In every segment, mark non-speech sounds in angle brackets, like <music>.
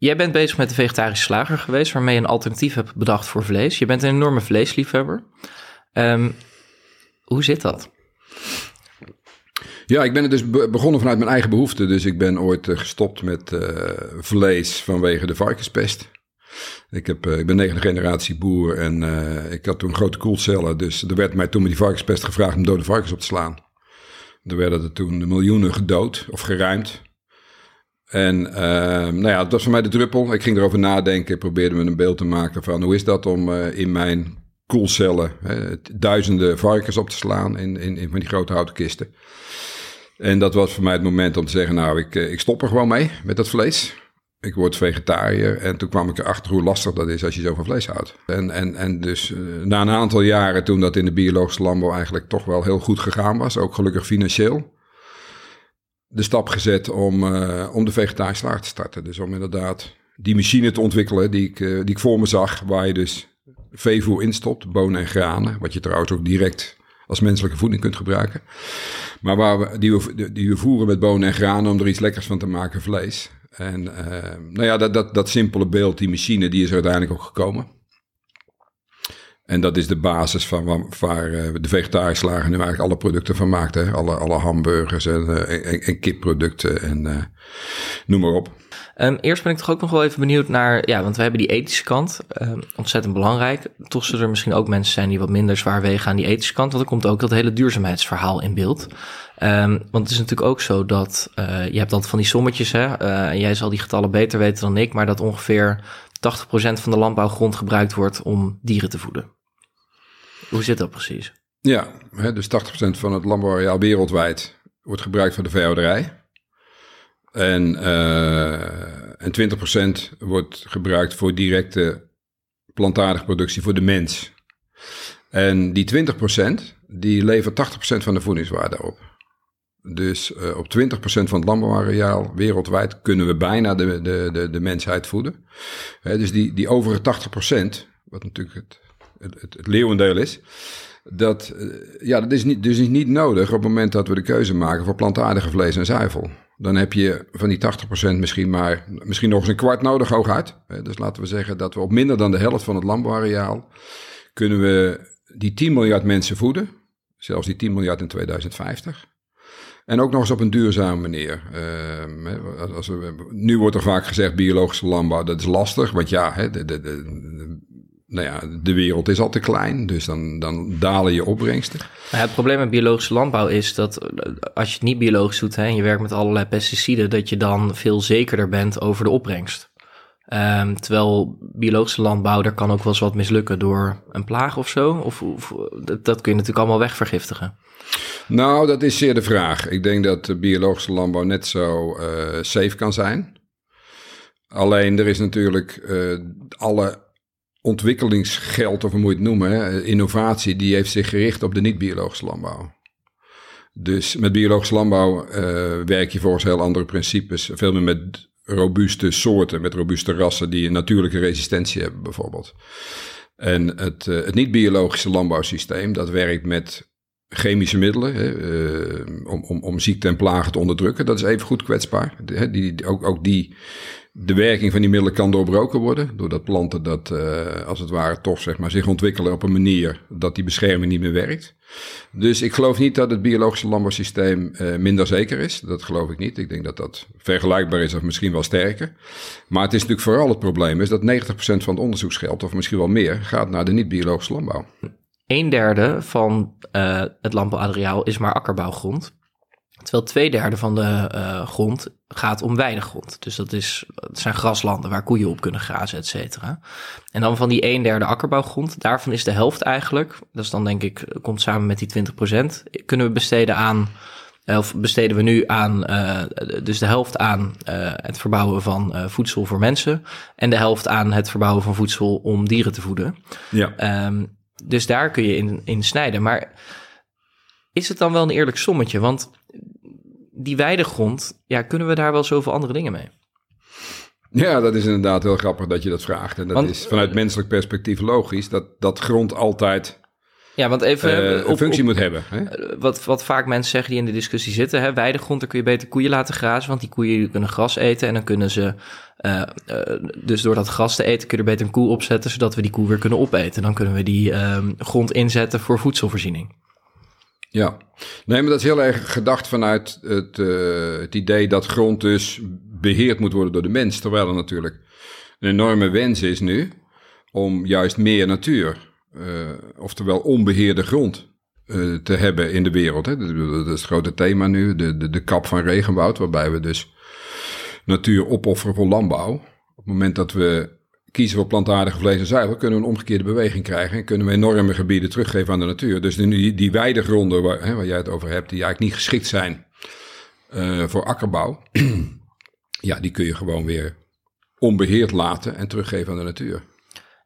Jij bent bezig met de vegetarische slager geweest, waarmee je een alternatief hebt bedacht voor vlees. Je bent een enorme vleesliefhebber. Um, hoe zit dat? Ja, ik ben het dus begonnen vanuit mijn eigen behoefte. Dus ik ben ooit eh, gestopt met uh, vlees vanwege de varkenspest. Ik, heb, uh, ik ben negende generatie boer en ik had toen grote koelcellen. Dus er werd mij toen met die varkenspest gevraagd om dode varkens op te slaan. Er werden er toen miljoenen gedood of geruimd. En uh, nou ja, dat was voor mij de druppel. Ik ging erover nadenken, probeerde me een beeld te maken van hoe is dat om uh, in mijn koelcellen duizenden varkens op te slaan in, in, in van die grote houten kisten. En dat was voor mij het moment om te zeggen, nou, ik, eh, ik stop er gewoon mee met dat vlees. Ik word vegetariër en toen kwam ik erachter hoe lastig dat is als je zoveel vlees houdt. En, en, en dus na een aantal jaren toen dat in de biologische landbouw eigenlijk toch wel heel goed gegaan was, ook gelukkig financieel, de stap gezet om, uh, om de vegetarische slager te starten. Dus om inderdaad die machine te ontwikkelen die ik, uh, die ik voor me zag, waar je dus veevoer instopt, bonen en granen, wat je trouwens ook direct als menselijke voeding kunt gebruiken. Maar waar we, die, we, die we voeren met bonen en granen om er iets lekkers van te maken, vlees. En uh, nou ja, dat, dat, dat simpele beeld, die machine, die is uiteindelijk ook gekomen. En dat is de basis van waar, eh, de vegetarische slager nu eigenlijk alle producten van maakt. Hè? Alle, alle hamburgers en, eh, en, en kipproducten en uh, noem maar op. Um, eerst ben ik toch ook nog wel even benieuwd naar, ja, want we hebben die ethische kant, um, ontzettend belangrijk. Toch zullen er misschien ook mensen zijn die wat minder zwaar wegen aan die ethische kant, want er komt ook dat hele duurzaamheidsverhaal in beeld. Um, want het is natuurlijk ook zo dat, je hebt altijd van die sommetjes, hè, uh, jij zal die getallen beter weten dan ik, maar dat ongeveer 80% van de landbouwgrond gebruikt wordt om dieren te voeden. Hoe zit dat precies? Ja, hè, dus 80% van het landbouwareaal wereldwijd wordt gebruikt voor de veehouderij. En, uh, en 20% wordt gebruikt voor directe plantaardige productie voor de mens. En die 20% die levert 80% van de voedingswaarde op. Dus uh, op 20% van het landbouwareaal wereldwijd kunnen we bijna de, de, de, de mensheid voeden. Hè, dus die, die overige 80%, wat natuurlijk het het, het, leeuwendeel is. Dat, eh, ja, dat is niet, dus niet nodig op het moment dat we de keuze maken voor plantaardige vlees en zuivel. Dan heb je van die 80% misschien maar misschien nog eens een kwart nodig hooguit. Dus laten we zeggen dat we op minder dan de helft van het landbouwareaal kunnen we die 10 miljard mensen voeden. Zelfs die 10 miljard in 2050. En ook nog eens op een duurzame manier. Uh, als nu wordt er vaak gezegd biologische landbouw, dat is lastig. Want ja, de, de, de, nou ja, de wereld is al te klein, dus dan, dan dalen je opbrengsten. Maar het probleem met biologische landbouw is dat eh, als je het niet biologisch doet hè, en je werkt met allerlei pesticiden, dat je dan veel zekerder bent over de opbrengst. Um, terwijl biologische landbouw, daar kan ook wel eens wat mislukken door een plaag of zo. Of, of dat, dat, kun je natuurlijk allemaal wegvergiftigen. Nou, dat is zeer de vraag. Ik denk dat biologische landbouw net zo uh, safe kan zijn. Alleen er is natuurlijk uh, alle ontwikkelingsgeld, of hoe moet je het noemen, hè, innovatie, die heeft zich gericht op de niet-biologische landbouw. Dus met biologische landbouw uh, werk je volgens heel andere principes. Veel meer met robuuste soorten, met robuuste rassen die een natuurlijke resistentie hebben bijvoorbeeld. En het, uh, het niet-biologische landbouwsysteem, dat werkt met chemische middelen hè, om, om, om ziekte en plagen te onderdrukken. Dat is even goed kwetsbaar. Die, ook, ook die de werking van die middelen kan doorbroken worden. Doordat planten dat, uh, als het ware, toch zeg maar, zich ontwikkelen op een manier dat die bescherming niet meer werkt. Dus ik geloof niet dat het biologische landbouwsysteem uh, minder zeker is. Dat geloof ik niet. Ik denk dat dat vergelijkbaar is of misschien wel sterker. Maar het is natuurlijk vooral het probleem is dat 90% van het onderzoeksgeld, of misschien wel meer, gaat naar de niet-biologische landbouw. Een derde van uh, het landbouwareaal is maar akkerbouwgrond. Terwijl twee derde van de uh, grond gaat om weidegrond. Dus dat, is, dat zijn graslanden waar koeien op kunnen grazen, et cetera. En dan van die een derde akkerbouwgrond, daarvan is de helft eigenlijk, dat is dan denk ik, komt samen met die 20%, kunnen we besteden aan of besteden we nu aan, uh, dus de helft aan uh, het verbouwen van voedsel voor mensen en de helft aan het verbouwen van voedsel om dieren te voeden. Ja. Um, dus daar kun je in, in snijden. Maar is het dan wel een eerlijk sommetje? Want die weidegrond, ja, kunnen we daar wel zoveel andere dingen mee? Ja, dat is inderdaad heel grappig dat je dat vraagt. En dat want, is vanuit menselijk perspectief logisch, dat, dat grond altijd ja, want even uh, een functie moet hebben. Hè? Wat, wat vaak mensen zeggen die in de discussie zitten, hè, weidegrond, daar kun je beter koeien laten grazen, want die koeien kunnen gras eten en dan kunnen ze, uh, uh, dus door dat gras te eten kun je er beter een koe opzetten, zodat we die koe weer kunnen opeten. Dan kunnen we die grond inzetten voor voedselvoorziening. Ja, nee, maar dat is heel erg gedacht vanuit het, het idee dat grond dus beheerd moet worden door de mens, terwijl er natuurlijk een enorme wens is nu om juist meer natuur uh, oftewel onbeheerde grond uh, te hebben in de wereld. Hè. Dat is het grote thema nu, de, de, de kap van regenwoud, waarbij we dus natuur opofferen voor landbouw. Op het moment dat we kiezen voor plantaardige vlees en zuivel, kunnen we een omgekeerde beweging krijgen en kunnen we enorme gebieden teruggeven aan de natuur. Dus die, die weidegronden waar, hè, waar jij het over hebt, die eigenlijk niet geschikt zijn uh, voor akkerbouw, <clears throat> ja, die kun je gewoon weer onbeheerd laten en teruggeven aan de natuur.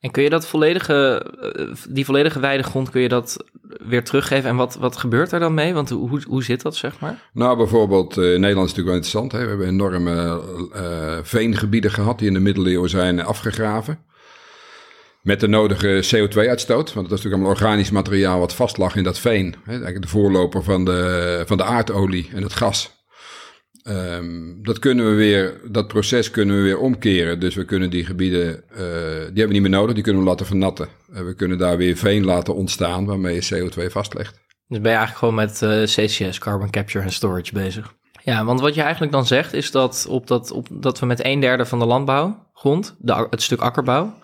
En kun je dat volledige, eh, die volledige weidegrond, kun je dat weer teruggeven? En wat, wat gebeurt er dan mee? Want hoe, hoe zit dat, zeg maar? Nou, bijvoorbeeld, uh, Nederland is natuurlijk wel interessant. Hè? We hebben enorme uh, veengebieden gehad die in de middeleeuwen zijn afgegraven. Met de nodige CO2-uitstoot. Want dat is natuurlijk allemaal organisch materiaal wat vast lag in dat veen. Hè? Eigenlijk de voorloper van de, van de aardolie en het gas. Um, dat kunnen we weer, dat proces kunnen we weer omkeren. Dus we kunnen die gebieden, uh, die hebben we niet meer nodig, die kunnen we laten vernatten. En we kunnen daar weer veen laten ontstaan waarmee je CO2 vastlegt. Dus ben je eigenlijk gewoon met uh, CCS, Carbon Capture en Storage bezig. Ja, want wat je eigenlijk dan zegt is dat, op dat, op, dat we met een derde van de landbouwgrond, de, het stuk akkerbouw,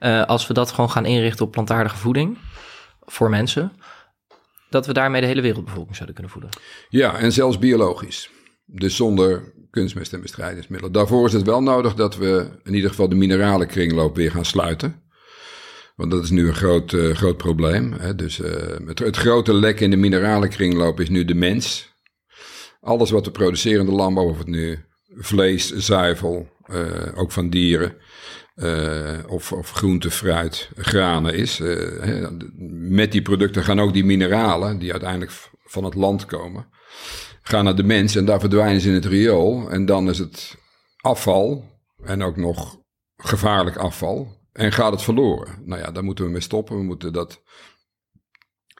uh, als we dat gewoon gaan inrichten op plantaardige voeding voor mensen, dat we daarmee de hele wereldbevolking zouden kunnen voeden. Ja, en zelfs biologisch. Dus zonder kunstmest en bestrijdingsmiddelen. Daarvoor is het wel nodig dat we in ieder geval de mineralenkringloop weer gaan sluiten. Want dat is nu een groot, uh, groot probleem. Hè. Dus uh, het, het, grote lek in de mineralenkringloop is nu de mens. Alles wat we produceren in de landbouw, of het nu vlees, zuivel, uh, ook van dieren, of, of groente, fruit, granen is. Met die producten gaan ook die mineralen, die uiteindelijk van het land komen, gaan naar de mens en daar verdwijnen ze in het riool. En dan is het afval en ook nog gevaarlijk afval. En gaat het verloren. Nou ja, daar moeten we mee stoppen. We moeten dat,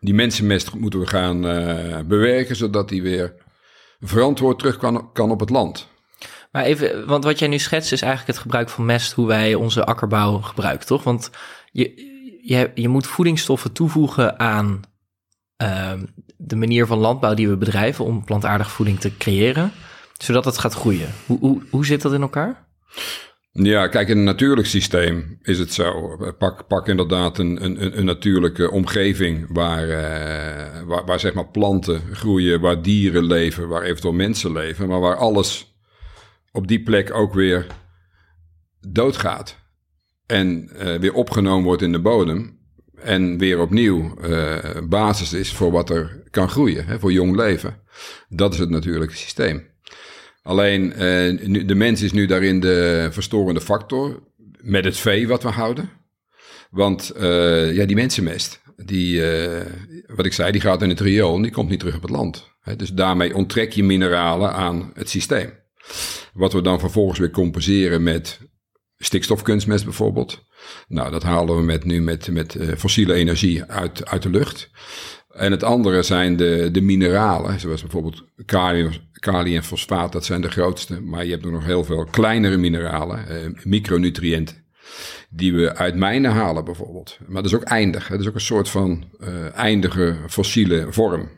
die mensenmest moeten we gaan uh, bewerken, zodat die weer verantwoord terug kan, kan op het land. Maar even, want wat jij nu schetst is eigenlijk het gebruik van mest, hoe wij onze akkerbouw gebruiken, toch? Want je, je, je moet voedingsstoffen toevoegen aan uh, de manier van landbouw die we bedrijven om plantaardige voeding te creëren, zodat het gaat groeien. Hoe, hoe, hoe zit dat in elkaar? Ja, kijk, in een natuurlijk systeem is het zo. Pak, pak inderdaad een, een, een natuurlijke omgeving waar, uh, waar, waar zeg maar planten groeien, waar dieren leven, waar eventueel mensen leven, maar waar alles op die plek ook weer doodgaat en uh, weer opgenomen wordt in de bodem en weer opnieuw uh, basis is voor wat er kan groeien, hè, voor jong leven. Dat is het natuurlijke systeem. Alleen uh, nu, de mens is nu daarin de verstorende factor met het vee wat we houden. Want uh, ja, die mensenmest, die, wat ik zei, die gaat in het riool en die komt niet terug op het land. Hè, dus daarmee onttrek je mineralen aan het systeem. Wat we dan vervolgens weer compenseren met stikstofkunstmest bijvoorbeeld. Nou, dat halen we met, nu met, met uh, fossiele energie uit, uit de lucht. En het andere zijn de, de mineralen, zoals bijvoorbeeld kalium, kalium en fosfaat, dat zijn de grootste. Maar je hebt nog heel veel kleinere mineralen, uh, micronutriënten, die we uit mijnen halen bijvoorbeeld. Maar dat is ook eindig, dat is ook een soort van uh, eindige fossiele vorm.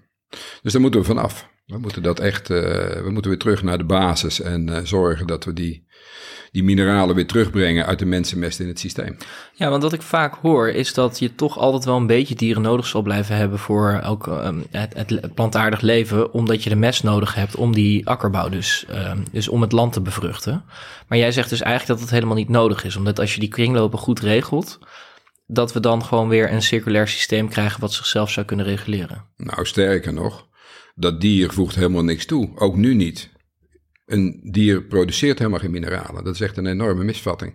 Dus daar moeten we vanaf. We moeten dat echt, we moeten weer terug naar de basis en zorgen dat we die die mineralen weer terugbrengen uit de mensenmest in het systeem. Ja, want wat ik vaak hoor is dat je toch altijd wel een beetje dieren nodig zal blijven hebben voor ook um, het, het, plantaardig leven, omdat je de mest nodig hebt om die akkerbouw dus, um, dus om het land te bevruchten. Maar jij zegt dus eigenlijk dat het helemaal niet nodig is, omdat als je die kringlopen goed regelt, dat we dan gewoon weer een circulair systeem krijgen wat zichzelf zou kunnen reguleren. Nou, sterker nog, Dat dier voegt helemaal niks toe, ook nu niet. Een dier produceert helemaal geen mineralen. Dat is echt een enorme misvatting.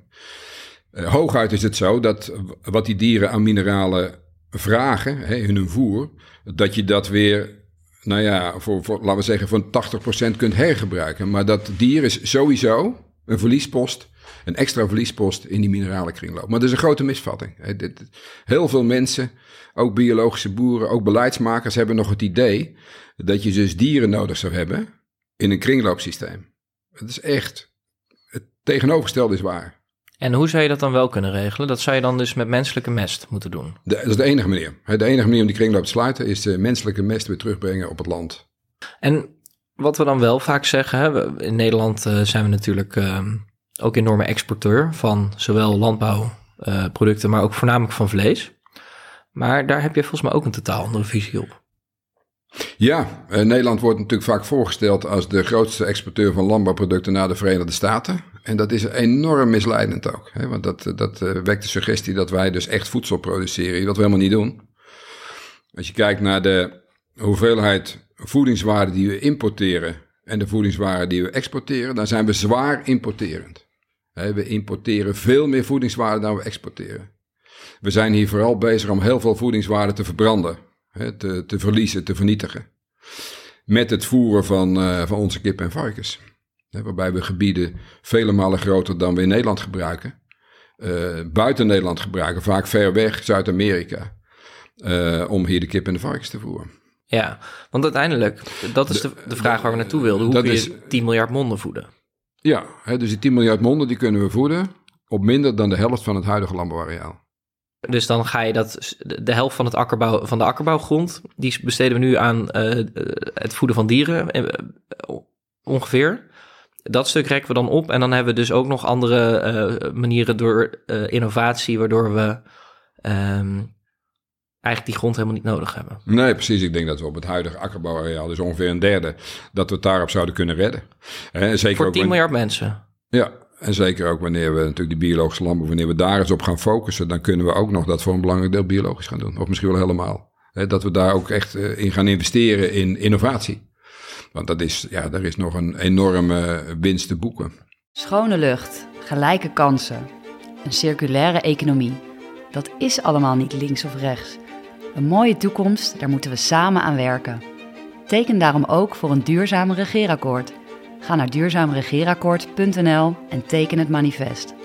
Uh, hooguit is het zo dat wat die dieren aan mineralen vragen hè, in hun voer, dat je dat weer, nou ja, voor, voor laten we zeggen, van 80% kunt hergebruiken. Maar dat dier is sowieso een verliespost, een extra verliespost in die mineralenkringloop. Maar dat is een grote misvatting. Heel veel mensen, ook biologische boeren, ook beleidsmakers, hebben nog het idee dat je dus dieren nodig zou hebben in een kringloopsysteem. Het is echt, het tegenovergestelde is waar. En hoe zou je dat dan wel kunnen regelen? Dat zou je dan dus met menselijke mest moeten doen? dat is de enige manier. De enige manier om die kringloop te sluiten is de menselijke mest weer terugbrengen op het land. En wat we dan wel vaak zeggen, hè, in Nederland uh, zijn we natuurlijk uh, ook enorme exporteur van zowel landbouwproducten, uh, maar ook voornamelijk van vlees. Maar daar heb je volgens mij ook een totaal andere visie op. Ja, uh, Nederland wordt natuurlijk vaak voorgesteld als de grootste exporteur van landbouwproducten naar de Verenigde Staten. En dat is enorm misleidend ook. Hè? Want dat, dat uh, wekt de suggestie dat wij dus echt voedsel produceren, wat we helemaal niet doen. Als je kijkt naar de hoeveelheid voedingswaarden die we importeren en de voedingswaarden die we exporteren, dan zijn we zwaar importerend. We importeren veel meer voedingswaarden dan we exporteren. We zijn hier vooral bezig om heel veel voedingswaarden te verbranden te, te verliezen, te vernietigen. Met het voeren van, uh, van onze kip en varkens. waarbij we gebieden vele malen groter dan we in Nederland gebruiken. Uh, buiten Nederland gebruiken, vaak ver weg, Zuid-Amerika. Uh, om hier de kip en de varkens te voeren. Ja, want uiteindelijk, dat is de, de vraag waar we naartoe wilden. Hoe kun je is, 10 miljard monden voeden? Ja, hè, dus die 10 miljard monden die kunnen we voeden op minder dan de helft van het huidige landbouwareaal. Dus dan ga je dat, de helft van, het akkerbouw, van de akkerbouwgrond, die besteden we nu aan uh, het voeden van dieren, uh, ongeveer. Dat stuk rekken we dan op en dan hebben we dus ook nog andere uh, manieren door innovatie, waardoor we um, eigenlijk die grond helemaal niet nodig hebben. Nee, precies. Ik denk dat we op het huidige akkerbouwareaal, dus ongeveer een derde, dat we het daarop zouden kunnen redden. En zeker Voor 10 miljard mensen. Ja, en zeker ook wanneer we natuurlijk die biologische landbouw, wanneer we daar eens op gaan focussen, dan kunnen we ook nog dat voor een belangrijk deel biologisch gaan doen. Of misschien wel helemaal. dat we daar ook echt eh, in gaan investeren in innovatie. Want dat is, ja, daar is nog een enorme winst te boeken. Schone lucht, gelijke kansen, een circulaire economie. Dat is allemaal niet links of rechts. Een mooie toekomst, daar moeten we samen aan werken. Teken daarom ook voor een duurzaam regeerakkoord. Ga naar duurzaamregeerakkoord.nl en teken het manifest.